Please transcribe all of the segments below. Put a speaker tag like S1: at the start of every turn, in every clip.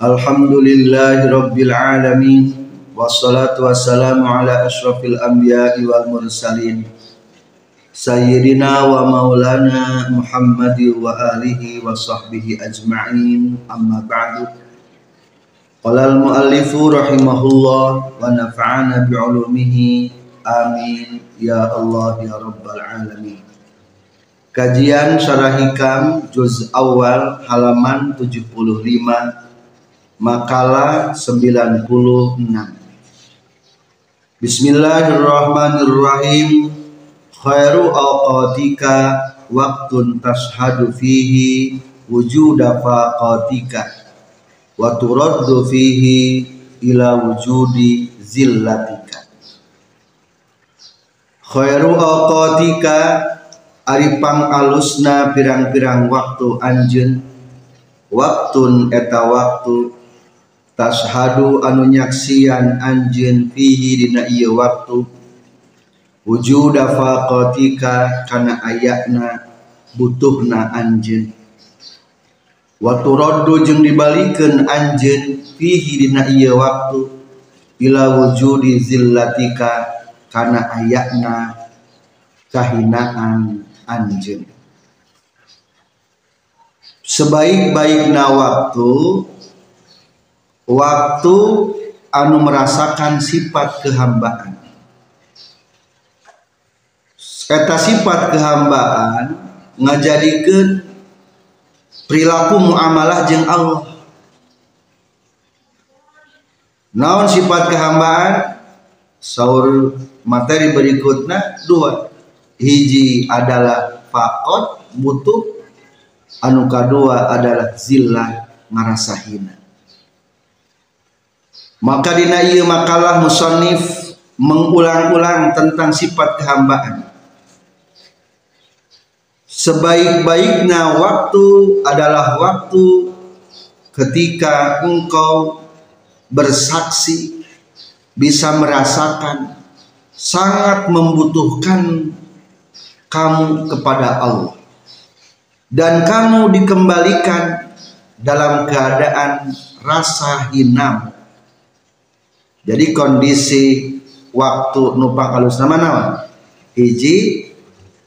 S1: Alhamdulillahi rabbil alamin. Wassalatu wassalamu ala asyrafil anbiya'i wal mursalin. Sayyidina wa maulana Muhammad wa alihi wa sahbihi ajma'in. Amma ba'du. Qala al muallifu rahimahullah wa nafa'ana bi'ulumihi amin. Ya Allah ya rabbal alamin Kajian Syarah Hikam Juz Awal halaman 75 Makalah 96 Bismillahirrahmanirrahim. Khairu awqatika Waktun tashhadu fihi Wujuda faqatika Wa turaddu fihi Ila wujudi zillatika. Khairu awqatika Aripang alusna pirang-pirang waktu anjun Waktun eta waktu. Tashhadu anu nyaksian anjeun fihi dina ieu waktu. Wujuda faqatika kana ayatna butuhna anjeun. Wa turaddu jeung dibalikeun anjeun fihi dina ieu waktu. Ila wujudi zillatika kana ayatna kahinaan anjeun sebaik-baikna waktu waktu anu merasakan sifat kehambaan. Kata sifat kehambaan ngajadikeun perilaku muamalah jeung Allah. Naon sifat kehambaan? Saur materi berikutnya dua hiji adalah fakot butuh anu kedua adalah zillah ngarasa hina maka dina ieu makalah musannif mengulang-ulang tentang sifat kehambaan. Sebaik-baiknya waktu adalah waktu ketika engkau bersaksi bisa merasakan sangat membutuhkan kamu kepada Allah. Dan kamu dikembalikan dalam keadaan rasa hinam jadi kondisi waktu numpang halus nama nama hiji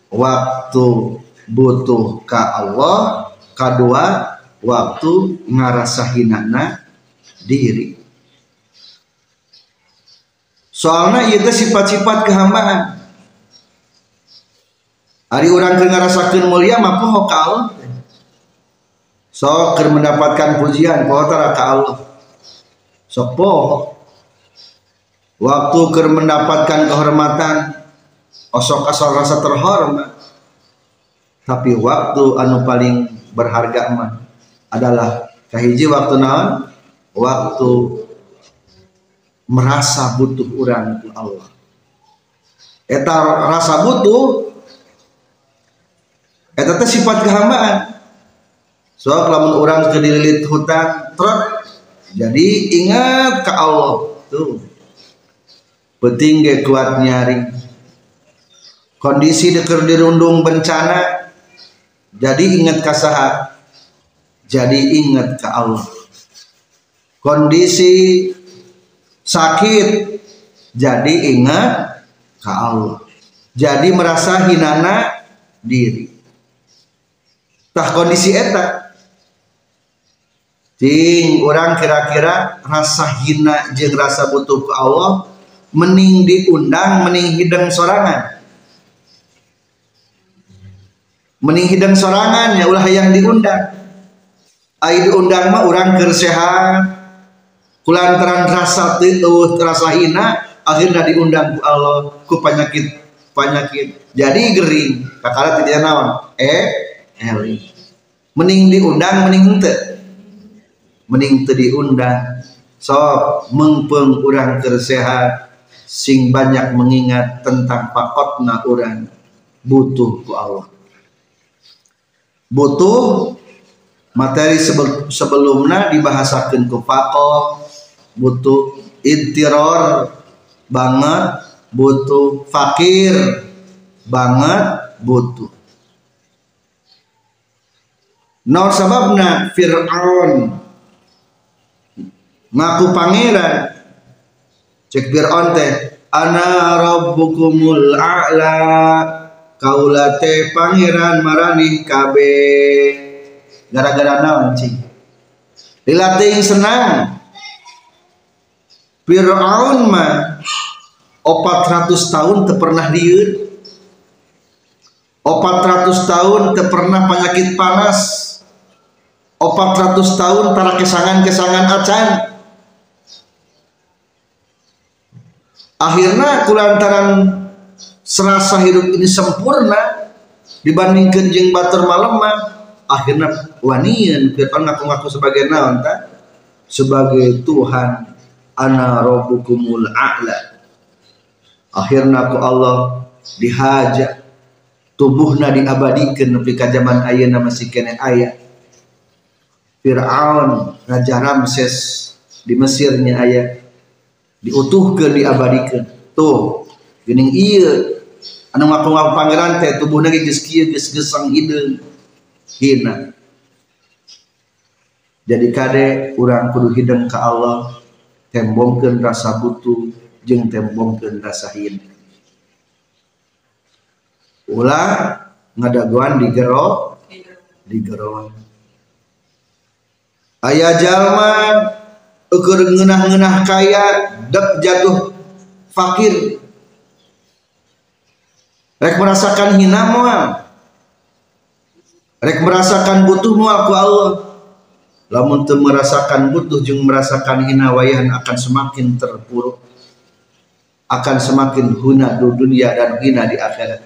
S1: waktu butuh ke Allah kedua waktu ngarasa hinana diri. Soalnya itu sifat-sifat kehambaan hari orang ke ngarasakeun mulia mah poho ka Allah. Sok mendapatkan pujian poho tara ka Allah. Sok poho. Waktu ker mendapatkan kehormatan osok asal rasa terhormat. Tapi waktu anu paling berharga mah adalah kahiji waktu naon? Waktu merasa butuh orang ke Allah. Eta rasa butuh eta teh sifat kehambaan. Soal lamun orang kedililit hutang trot jadi ingat ke Allah. Tuh. Penting ge kuat nyaring. Kondisi deker dirundung bencana jadi ingat ke saha jadi ingat ke Allah. Kondisi sakit jadi ingat ke Allah. Jadi merasa hinana diri tah kondisi eta. Ting orang kira-kira rasa hina jeung rasa butuh ke Allah mending diundang mending hidang sorangan. Mending hidang sorangan ya ulah yang diundang. Ai diundang mah orang kersehat kulantaran rasa teuh rasa hina akhirnya diundang ku Allah ku penyakit penyakit jadi gering kakara tidak naon? Eh Eli mending diundang mending ente mending te diundang. So mengpeng orang tersehat sing banyak mengingat tentang pakotna orang butuh ku Allah. Butuh materi sebelumnya dibahasakan ke pakoh butuh intiror banget butuh fakir banget butuh Nor sababna Fir'aun ngaku pangeran. Cek Fir'aun teh ana rabbukumul a'la kaulate pangeran marani kabe. Gara-gara naon cing? Dilatih senang. Fir'aun mah 400 tahun pernah dieun 400 tahun teu pernah penyakit panas 400 tahun para kesangan-kesangan acan. Akhirnya kulantaran serasa hidup ini sempurna dibandingkan jeng batur malam akhirnya wanian. Fir'aun ngaku-ngaku sebagai naon sebagai Tuhan ana rabbukumul a'la. Akhirnya ku Allah dihaja tubuhna diabadikan. Nepi ka zaman ayeuna masih kene aya Fir'aun Raja Ramses di Mesirnya ayat diutuhkan diabadikan. Tuh gening iya. Anu ngaku-ngaku pangeran teh tubuhna ge geus kieu geus gesang hideung hina. Jadi kade orang kudu hidung ke Allah tembongkeun rasa butuh jeung tembongkeun rasa hina. Ulah ngadaguan di gero di ayah jalma ukur ngenah-ngenah kaya dek jatuh fakir. Rek merasakan hina mual rek merasakan butuh mual ku Allah. Lamun teu merasakan butuh jeung merasakan hina wayahan akan semakin terpuruk. Akan semakin huna di dunia dan hina di akhirat.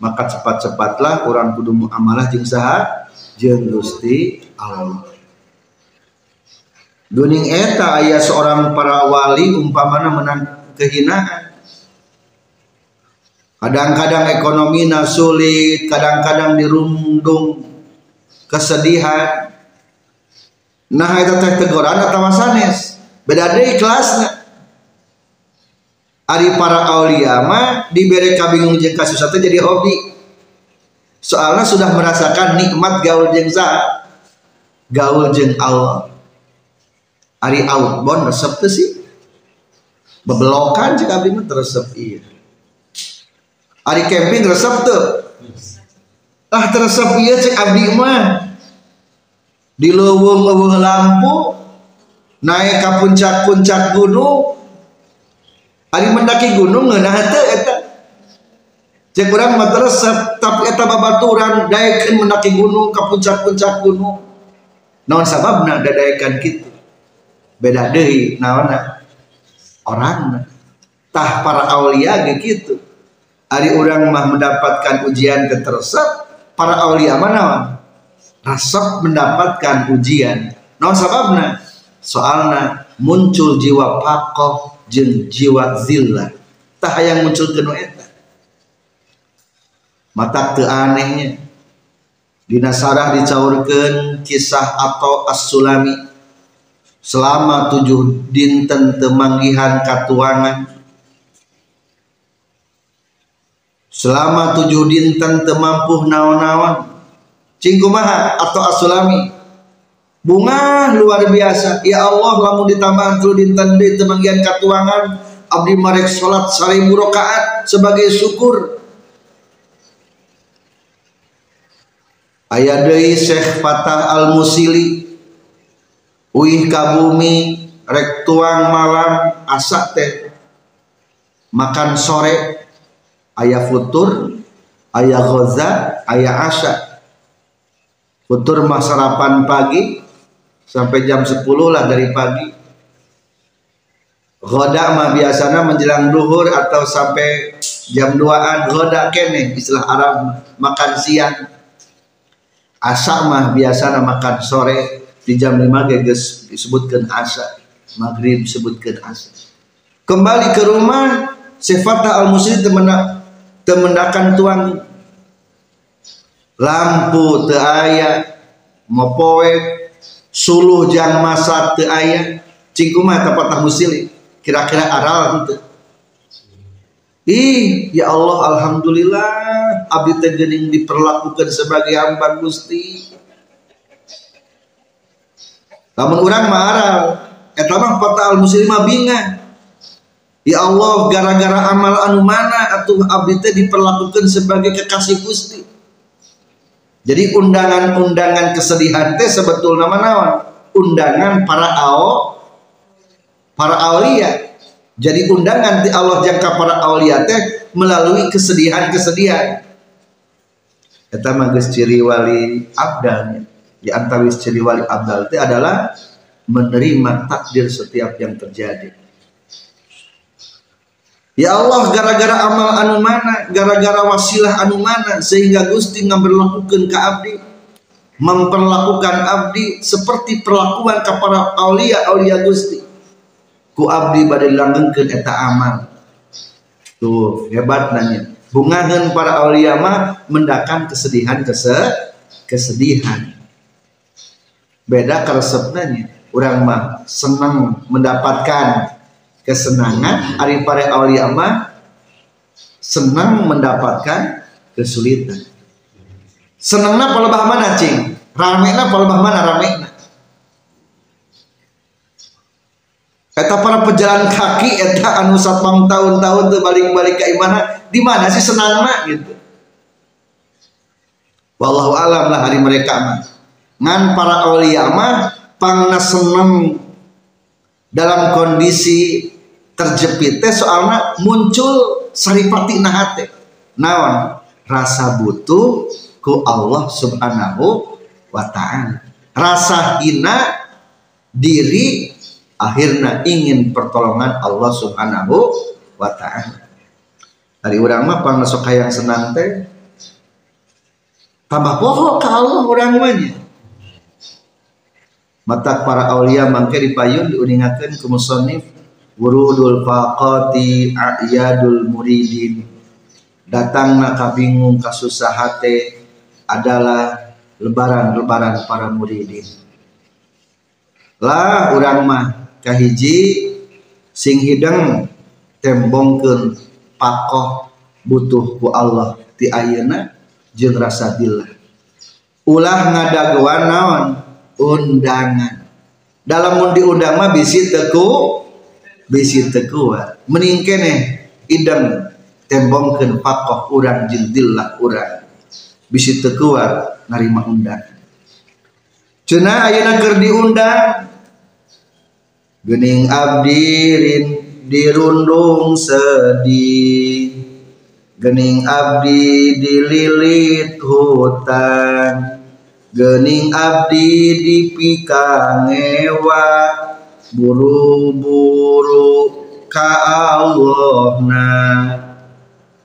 S1: Maka cepat-cepatlah orang kudu muamalah jeung saha? Jeung Gusti Allah Duning eta ayah seorang para wali umpamana menang kehinaan. Kadang-kadang ekonomi sulit, kadang-kadang dirundung kesedihan. Nah itu teh teguran atau masanes. Beda deh kelasnya. Ari para aulia mah diberi kabingung jeung kasusah jadi hobi. Soalnya sudah merasakan nikmat gaul jeung gaul jeung Allah Ari outbound resep tuh sih? Bebelokan jika abdi mah teresep iya. Ari camping resep tuh ah teresep iya cek abdi mah. Di leuweung lampu naik ke puncak-puncak gunung. Ari mendaki gunung ngeunah teu eta. Cek urang mah teresep tapi eta babaturan daekeun mendaki gunung ke puncak-puncak gunung. Naon sababna dadaekan kitu beda deh naona orang tah para aulia gitu hari orang mah mendapatkan ujian ketersep para aulia mana rasap mendapatkan ujian. Naon sababna? Soalna muncul jiwa pakoh jeng jiwa zillah. Tah yang muncul kenu eta. Mata ke anehnya. Di Nasarah dicaurkan kisah atau as-sulami selama tujuh dinten temanggihan katuangan. Selama tujuh dinten temampuh naon-naon. Cingkumaha atau asulami. Bunga luar biasa. Ya Allah lamun ditambah tujuh dinten di temanggihan katuangan abdi marek salat seribu rakaat sebagai syukur. Ayat deui Syekh Fatah Al-Musili Uih ka bumi rek tuang malam asa teh. Makan sore ayah futur ayah goza ayah asa futur mah sarapan pagi sampai jam 10 lah dari pagi. Goda mah biasanya menjelang duhur atau sampai jam 2an goda kene istilah Arab makan siang. Asa mah biasa makan sore di jam 5 geges disebutkan asa maghrib disebutkan asa kembali ke rumah sifat al muslim temendak temendakan tuang lampu te aya mopoek suluh jang masa te aya cingkuma tepat muslim kira-kira aral gitu Ih, ya Allah, Alhamdulillah, abdi tegening diperlakukan sebagai hamba Gusti. Namun orang marah, eta mah al muslimah binga. Ya Allah, gara-gara amal anu mana atuh abdi teh diperlakukan sebagai kekasih Gusti. Jadi undangan-undangan kesedihan teh sebetul nama nawan undangan para ao para aulia jadi undangan di Allah jangka para awliya teh melalui kesedihan-kesedihan kita magis ciri wali abdalnya di antara ciri wali abdal itu adalah menerima takdir setiap yang terjadi. Ya Allah gara-gara amal anu mana gara-gara wasilah anu mana sehingga Gusti ngamberlakukan ke abdi memperlakukan abdi seperti perlakuan kepada aulia aulia Gusti. Ku abdi badai langgengkeun eta amal. Tuh hebat nanya. Bungahan para aulia mah mendakan kesedihan kese kesedihan beda resepnya orang mah senang mendapatkan kesenangan hari para aulia mah senang mendapatkan kesulitan senangnya palebah mana cing rame na palebah mana rame na Eta para pejalan kaki eta anu satpam tahun-tahun tuh balik-balik ke mana di mana sih senang nak gitu. Wallahu alam lah hari mereka mah. Ngan para aulia mah pangna seneng dalam kondisi terjepit teh soalnya muncul saripati nahate. Nawan rasa butuh ku Allah subhanahu wa ta'ala. Rasa hina diri akhirnya ingin pertolongan Allah subhanahu wa ta'ala dari orang mah pangasok yang senang teh tambah pohon ke Allah orang mahnya mata para aulia mangke dipayun diuningakan ke musonif wurudul faqati a'yadul muridin. Datang nak kabingung kasusah hati adalah lebaran-lebaran para muridin. Lah orang mah kahiji sing hidang tembongkeun pakoh butuh ku Allah ti ayeuna jeung rasa dillah. Ulah ngadaguan naon undangan. Dalam diundang mah bisi teku bisi teku mending keneh ideng tembongkeun pakoh urang jeung dillah urang. Bisi teku narima undang cenah ayeuna keur diundang? Gening abdirin dirundung sedih. Gening abdi dililit hutan Gening abdi dipikangewa Buru-buru ka Allah na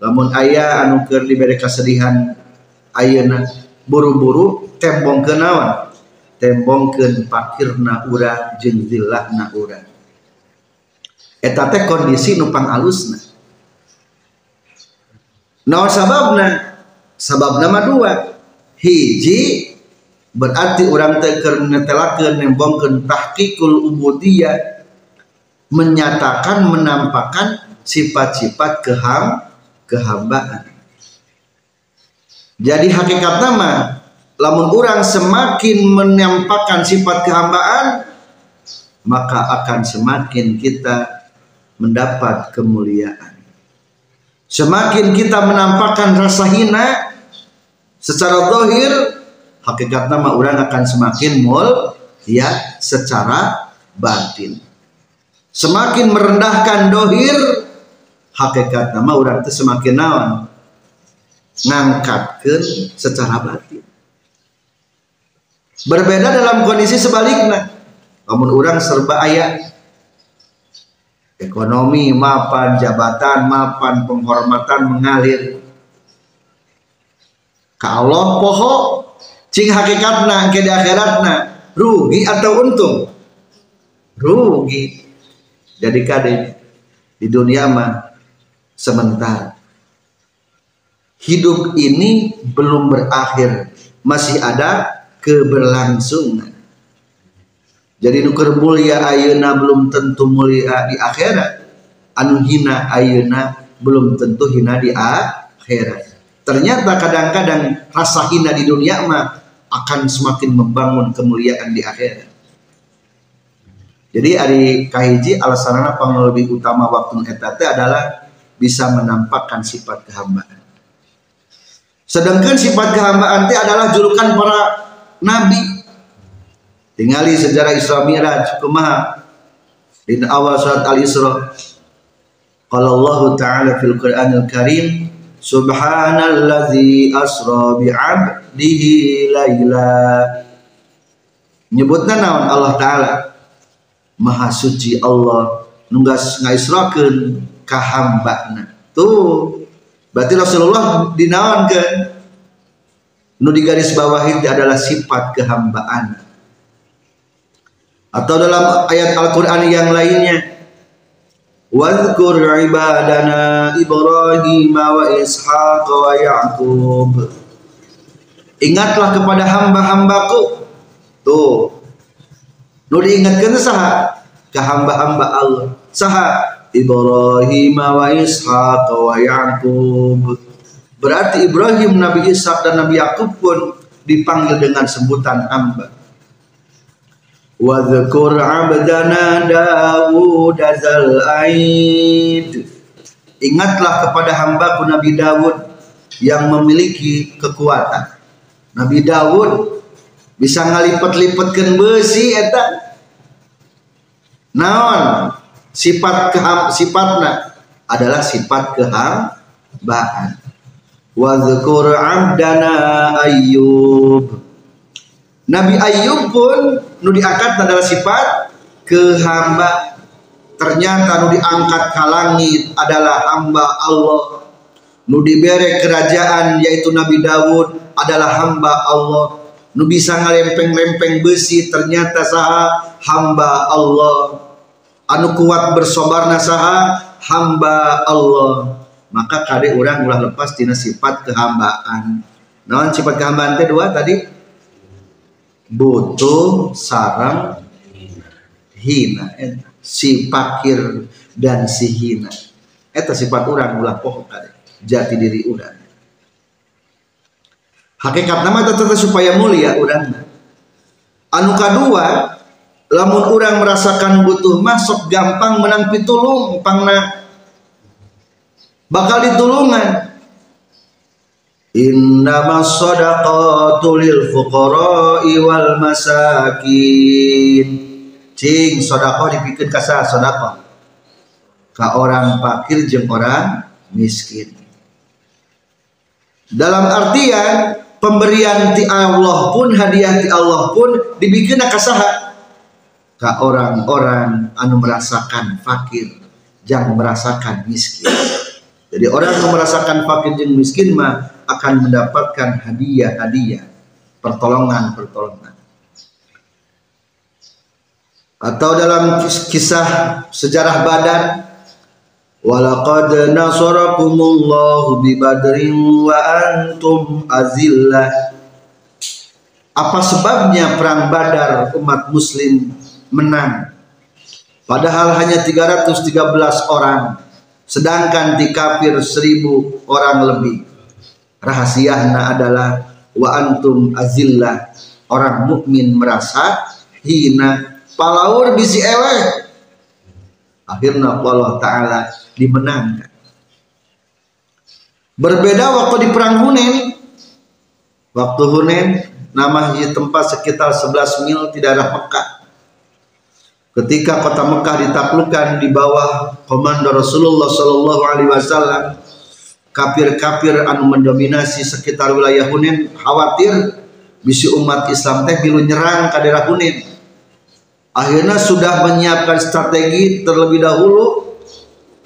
S1: Lamun ayah anu keur diberi kesedihan ayeuna buru-buru tembong kenawan tembongkeun pakirna urang jeung zillahna urang. Eta teh kondisi nupang alusna naon sababna? Sababna mah dua. Hiji berarti orang teh keur netelakeun nembongkeun tahqiqul ubudiyah menyatakan menampakkan sifat-sifat keham kehambaan. Jadi hakikat nama lamun orang semakin menampakkan sifat kehambaan maka akan semakin kita mendapat kemuliaan. Semakin kita menampakkan rasa hina secara dohir hakikat nama orang akan semakin mul ya secara batin. Semakin merendahkan dohir hakikat nama orang itu semakin nawan ngangkatkan secara batin. Berbeda dalam kondisi sebaliknya. Namun orang serba ayat ekonomi mapan jabatan mapan penghormatan mengalir. Kalau poho cing hakikatna ke di akhiratna rugi atau untung? Rugi. Jadi kade di dunia mah sementara hidup ini belum berakhir masih ada keberlangsungan. Jadi nuker mulia ayuna belum tentu mulia di akhirat. Anu hina ayuna belum tentu hina di akhirat ternyata kadang-kadang rasa hina di dunia mah akan semakin membangun kemuliaan di akhirat. Jadi hari kahiji alasanana pang lebih utama waktu etate adalah bisa menampakkan sifat kehambaan. Sedangkan sifat kehambaan itu adalah julukan para nabi. Tinggali sejarah Isra Mi'raj kumaha di awal surat Al-Isra. Qala Allah Ta'ala fil Qur'anil Karim Subhanalladzi asra bi'abdihi laila. Nyebutna naon Allah Ta'ala. Maha suci Allah. Nunggas ngaisrakeun ka hambana Tuh. Berarti Rasulullah dinaonkeun Nu di garis bawah itu adalah sifat kehambaan. Atau dalam ayat Al-Quran yang lainnya واذكر عبادنا إبراهيم وإسحاق ويعقوب Ingatlah kepada hamba-hambaku. Tuh. Nu diingatkan saha? Ke hamba-hamba Allah. Saha? Ibrahim wa Ishaq wa Yaqub. Berarti Ibrahim, Nabi Ishak dan Nabi Yakub pun dipanggil dengan sebutan hamba. Wadhkur abdana Dawud azal aid Ingatlah kepada hambaku Nabi Dawud yang memiliki kekuatan. Nabi Dawud bisa ngalipat-lipatkan besi eta. Naon sifat keham sifatna adalah sifat kehambaan. Wadhkur abdana Ayyub Nabi Ayub pun nu diangkat adalah sifat kehamba. Ternyata nu diangkat ke langit adalah hamba Allah. Nu diberi kerajaan yaitu Nabi Dawud adalah hamba Allah. Nu bisa ngalempeng-lempeng besi ternyata saha hamba Allah. Anu kuat bersobar saha hamba Allah. Maka kade orang ulah lepas tina sifat kehambaan. Naon sifat kehambaan teh dua tadi butuh sarang hina. Si pakir dan si hina. Eta sifat orang ulah pokok kali jati diri orang hakikat nama tetap supaya mulia orang anu kedua lamun orang merasakan butuh masuk gampang menang pitulung pangna bakal ditulungan Lil fuqara'i wal masakin. Cing sedekah dipikeun ka saha sedekah? Ka orang fakir jeung orang miskin. Dalam artian pemberian ti Allah pun hadiah ti Allah pun dibikin ka saha? Ka orang-orang anu merasakan fakir, jangan merasakan miskin. Jadi orang yang merasakan fakir dan miskin mah akan mendapatkan hadiah-hadiah, pertolongan-pertolongan. Atau dalam kisah sejarah Badar, walaqad nasarakumullahu bi badrin wa antum azillah. Apa sebabnya perang Badar umat muslim menang? Padahal hanya 313 orang sedangkan di kafir seribu orang lebih rahasianya adalah wa antum azillah orang mukmin merasa hina palaur bisi eleh akhirnya Allah Ta'ala dimenangkan. Berbeda waktu di perang Hunen waktu Hunen nama tempat sekitar 11 mil tidak ada Mekah ketika kota Mekah ditaklukkan di bawah komando Rasulullah Shallallahu Alaihi Wasallam kafir-kafir anu mendominasi sekitar wilayah Hunin khawatir bisi umat Islam teh bilu nyerang ke daerah Hunin akhirnya sudah menyiapkan strategi terlebih dahulu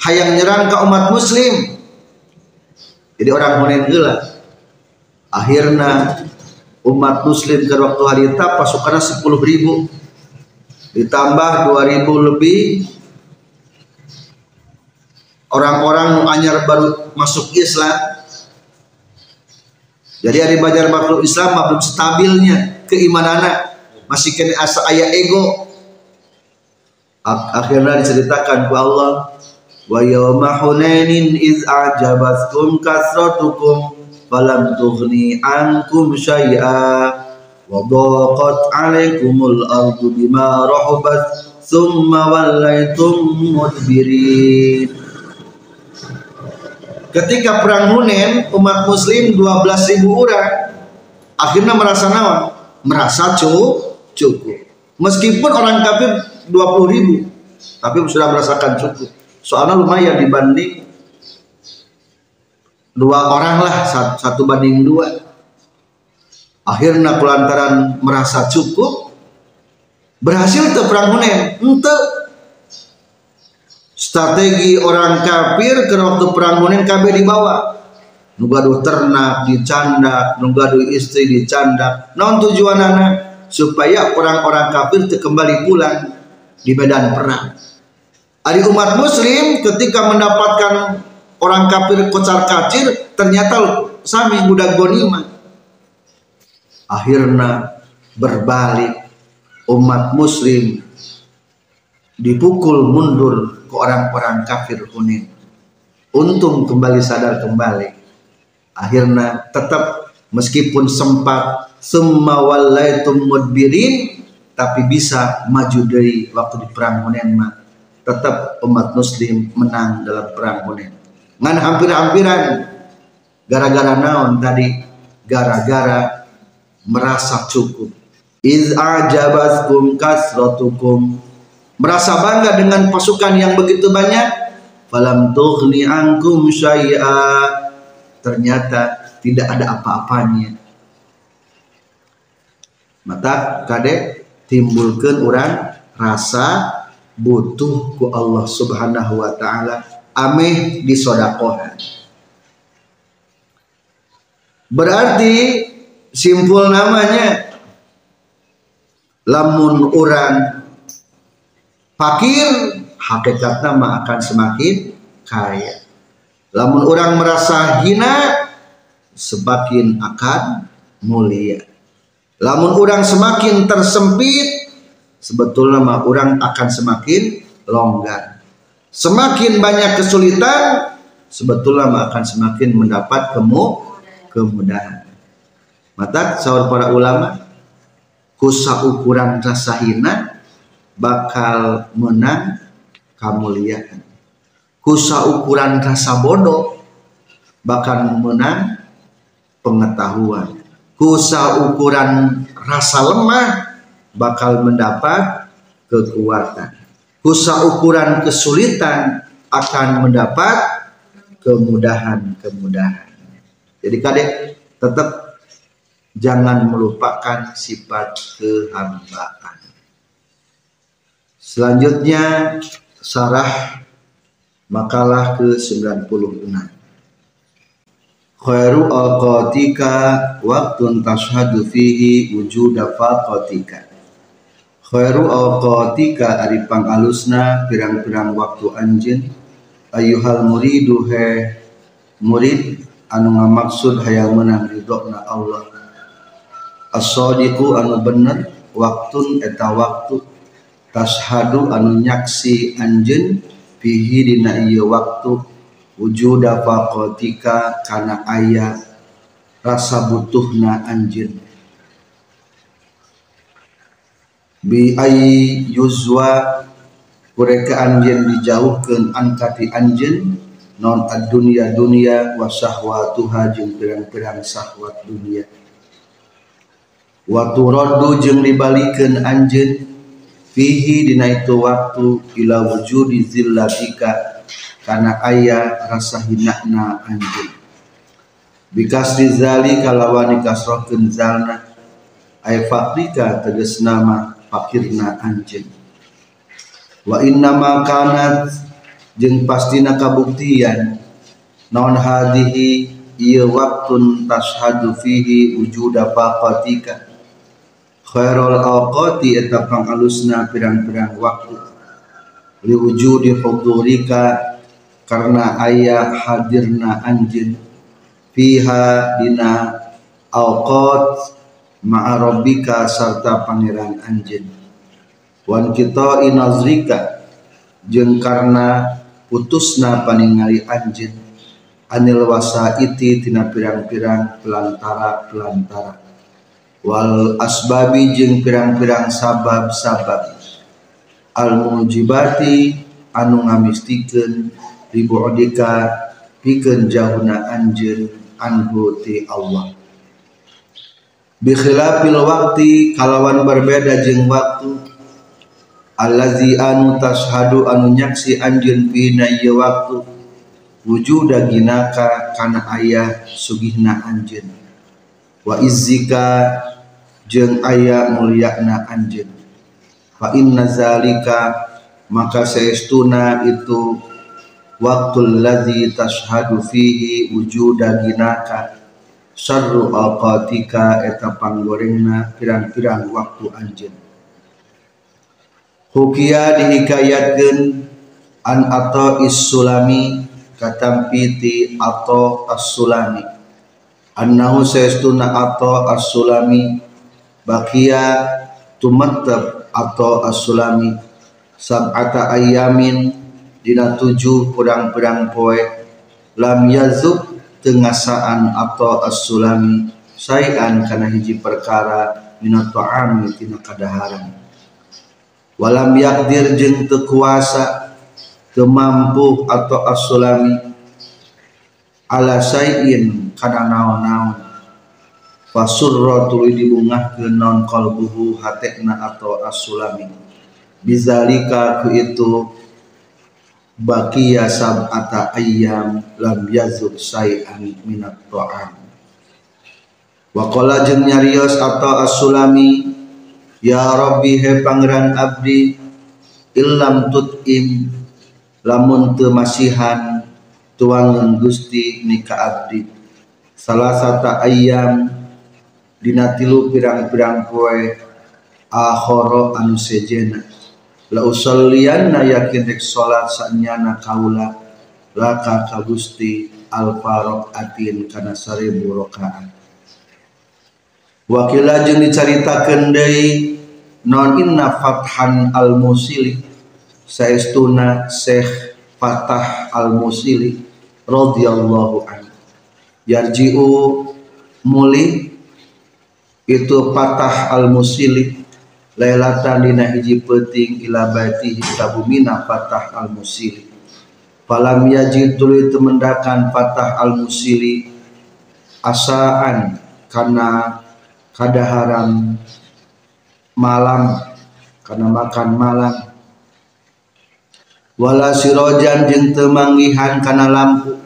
S1: hayang nyerang ke umat muslim. Jadi orang Hunin gila. Akhirnya umat muslim ke waktu hari itu pasukannya 10 ribu ditambah 2000 lebih orang-orang anyar baru masuk Islam. Jadi hari bajar makhluk Islam belum stabilnya keimanan masih kena asa ayah ego. Akhirnya diceritakan ke Allah wa yawma hunainin iz a'jabatkum kasratukum falam tughni ankum syai'a daqat 'alaikumul ardu bima rahabat thumma wallaitum mudbirin Ketika perang Hunain umat muslim 12.000 orang akhirnya merasa nawan merasa cukup cukup. Meskipun orang kafir 20 ribu tapi sudah merasakan cukup. Soalnya lumayan dibanding dua orang lah satu banding dua akhirnya kulantaran merasa cukup. Berhasil ke perang Hunain. Ente. Strategi orang kafir ke waktu perang Hunain KB dibawa. Nugadu ternak dicandak. Nugadu istri dicandak. Non tujuan anak. Supaya orang-orang kafir kembali pulang di medan perang. Ari umat muslim ketika mendapatkan orang kafir kocar kacir ternyata sami budak gonima. Akhirnya berbalik umat muslim dipukul mundur ke orang-orang kafir Hunain. Untung kembali sadar kembali. Akhirnya tetap meskipun sempat semua walaitum mudbirin tapi bisa maju dari waktu di perang Hunain tetap umat muslim menang dalam perang Hunain ngan hampir-hampiran gara-gara naon tadi gara-gara merasa cukup. Iz ajabatkum kasratukum. Merasa bangga dengan pasukan yang begitu banyak? Falam tughni ankum syai'a. Ternyata tidak ada apa-apanya. Mata kadek timbulkan orang rasa butuh ku Allah subhanahu wa ta'ala. Ameh disodakohan berarti simpul namanya. Lamun orang fakir hakikat nama akan semakin kaya. Lamun orang merasa hina semakin akan mulia. Lamun orang semakin tersempit sebetulnya mah orang akan semakin longgar. Semakin banyak kesulitan sebetulnya mah akan semakin mendapat kemu kemudahan mata sahur para ulama kusa ukuran rasa hina bakal menang kemuliaan. Kusa ukuran rasa bodoh bakal menang pengetahuan. Kusa ukuran rasa lemah bakal mendapat kekuatan. Kusa ukuran kesulitan akan mendapat kemudahan-kemudahan. Jadi kadek tetap jangan melupakan sifat kehambaan. Selanjutnya sarah makalah ke-96. Khairu awqatika waktun tashhadu fihi wujuda faqatika. Khairu awqatika ari pangalusna pirang-pirang waktu anjeun ayuhal muridu he murid anu ngamaksud hayang menang ridona Allah as-sadiqu anu bener waktun eta waktu. Tashhadu anu nyaksi anjeun fihi dina ieu waktu. Wujuda faqatika kana aya rasa butuhna anjeun. Bi ay yuzwa kureka anjeun dijauhkeun angkati anjeun non ad-dunya dunya wa syahwatuha jeung pirang-pirang syahwat dunia wa turaddu jeung dibalikeun anjeun fihi dina itu waktu ila wujudi zillatika karena ayah rasa hinakna anjing. Bikas rizali kalawani kasrohkeun zalna ay fakrika tegas nama fakirna anjing. Wa inna ma kanat jeung pastina kabuktian naon hadihi iya waktun tashhadu fihi wujuda faqatika khairul awqati eta pangalusna pirang-pirang waktu. Li wujudi hudurika karena ayah hadirna anjin fiha dina awqat ma'arobika serta pangeran anjin wan kita inazrika jeng karena putusna paningali anjin anil wasaiti tina pirang-pirang pelantara-pelantara wal asbabi jeung pirang-pirang sabab-sabab. Al mujibati anu ngamistikeun ribu'dika pikeun jauhna anjeun anhu ti Allah. Bi khilafil waqti kalawan berbeda jeung waktu. Allazi anu tashhadu anu nyaksi anjeun pina ieu waktu. Wujuda ginaka kana ayah sugihna anjeun wa izzika jeung aya mulyana anjeun. Fa inna zalika maka saestuna itu waktu ladzi tashhadu fihi wujuda ginaka. Syarru awqatika eta panggorengna pirang-pirang waktu anjeun. Hukia dihikayatkeun an atau is-sulami katampiti atau as-sulami annahu saestuna atau as-sulami. Bakia tumattab atau as-sulami. Sab'ata ayamin dina tujuh pedang-pedang poe. Lam yazub tengasaan atau as-sulami. Sayan kana hiji perkara minat ta'ami tina kadaharan. Walam yakdir jeung teu kuasa teu atau as-sulami. Ala sayin kana naon-naon fasurra tuluy dibungahkeun non qalbuhu hatekna atau as-sulami bizalika ku itu bakia sab'ata ayyam lam yazub say'an minat ta'am wa qala jeung nyarios atau as-sulami ya rabbi he pangeran abdi illam tut'im lamun teu masihan tuangan Gusti nika abdi salah satu ayam dina tilu pirang-pirang poe akhara anu sejena. La usalliyanna yakin rek salat sanyana kaula laka ka Gusti atin kana seribu rakaat wakila jeung dicaritakeun deui non inna fathan al musili saestuna Syekh Fatah al musili radhiyallahu anhu yarji'u muli itu patah al musili lailatan dina hiji peting ila baiti tabumina patah al musili falam yajid tuluy temendakan patah al musili asaan karena kadaharan malam karena makan malam. Wala sirojan jeung temanggihan karena lampu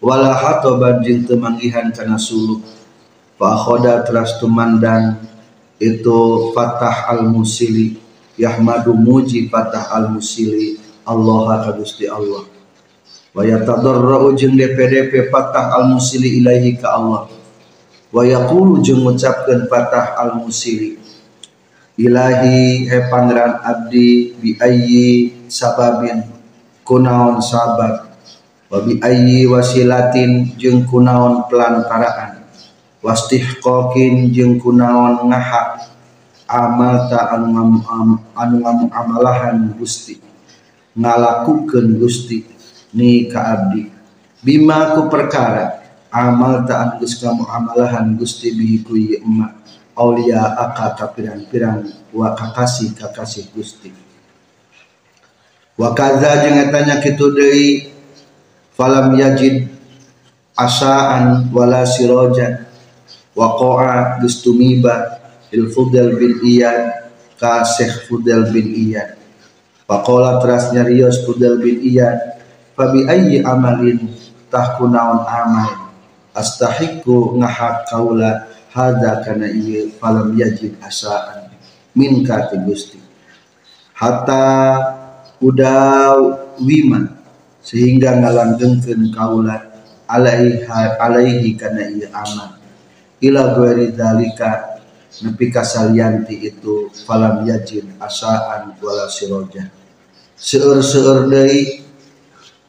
S1: wala hatoban jeung temanggihan karena suluk. Fakhoda teras tumandang itu Fatah al-Musili. Yahmadu muji Fatah al-Musili Allah kagusti Allah. Wa yatadarra'u jeung DPDP Fatah al-Musili ilaihi ka Allah. Wa yaqulu jeung ngucapkeun Fatah al-Musili Ilahi he pangeran abdi bi ayyi sababin. Kunaon sabab wa bi ayyi wasilatin jeung kunaon pelantaraan wastihqaqin jeung kunaon ngahak amal ta anu anu amalahan Gusti. Ngalakukeun Gusti ni ka abdi. Bima ku perkara amal ta anu kamu amalahan Gusti bihi ku emak. Aulia aka ka pirang-pirang wa kakasih kakasih Gusti. Wa kadza jeung eta nya kitu deui falam yajid asaan wala sirojan waqa'a gustumiba il Fudel bin Iyad ka Syekh Fudel bin Iyad. Faqala teras nyarios Fudel bin Iyad Fabi ayyi amalin tahkunaun amal? Astahiku ngahak kaula hada kana iya falam yajid asaan min kati gusti? Hatta udah wiman sehingga ngalanggengkeun kaula alaihi alaihi kana ieu amal ila ghairi dzalika nepi kasalianti itu falam yajin asaan wala siroja seueur-seueur deui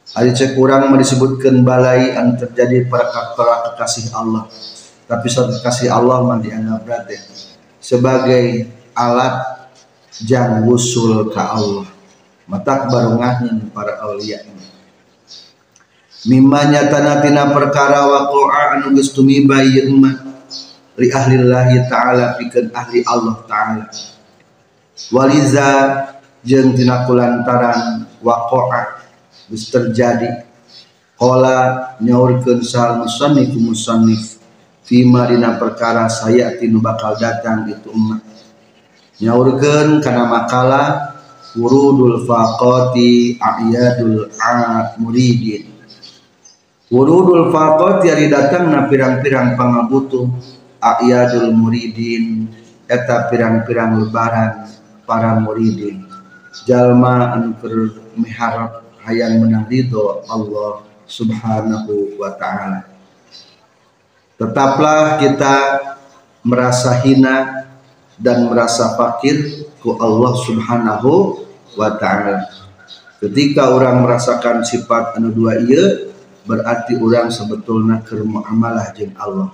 S1: Hari cek kurang disebutkan balai yang terjadi pada para kekasih Allah. Tapi suatu kekasih Allah mah dianggap berarti sebagai alat jang wusul ke Allah. Matak barungahnya para awliya mimma tanatina perkara waqa'a anu geus tumiba mah li ahlillahi ta'ala pikeun ahli Allah ta'ala. Waliza jeung tina kulantaran waqa'a geus terjadi. Qala nyaurkeun sal musannif musannif fima dina perkara saya tinu bakal datang itu umat nyaurkeun kana makalah wurudul faqati a'yadul muridin wurudul faqati ari datang na pirang-pirang pangabutuh a'yadul muridin eta pirang-pirang lebaran para muridin. Jalma anu keur miharap hayang menang ridho Allah subhanahu wa ta'ala. Tetaplah kita merasa hina dan merasa fakir ku Allah subhanahu wa ta'ala. Ketika orang merasakan sifat anu dua iya berarti orang sebetulnya ke muamalah jeng Allah.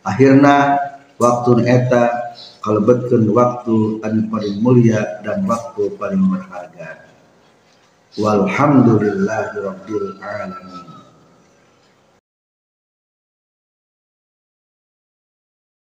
S1: Akhirnya waktu eta kalebetkeun waktu anu paling mulia dan waktu paling berharga. Walhamdulillahi rabbil alamin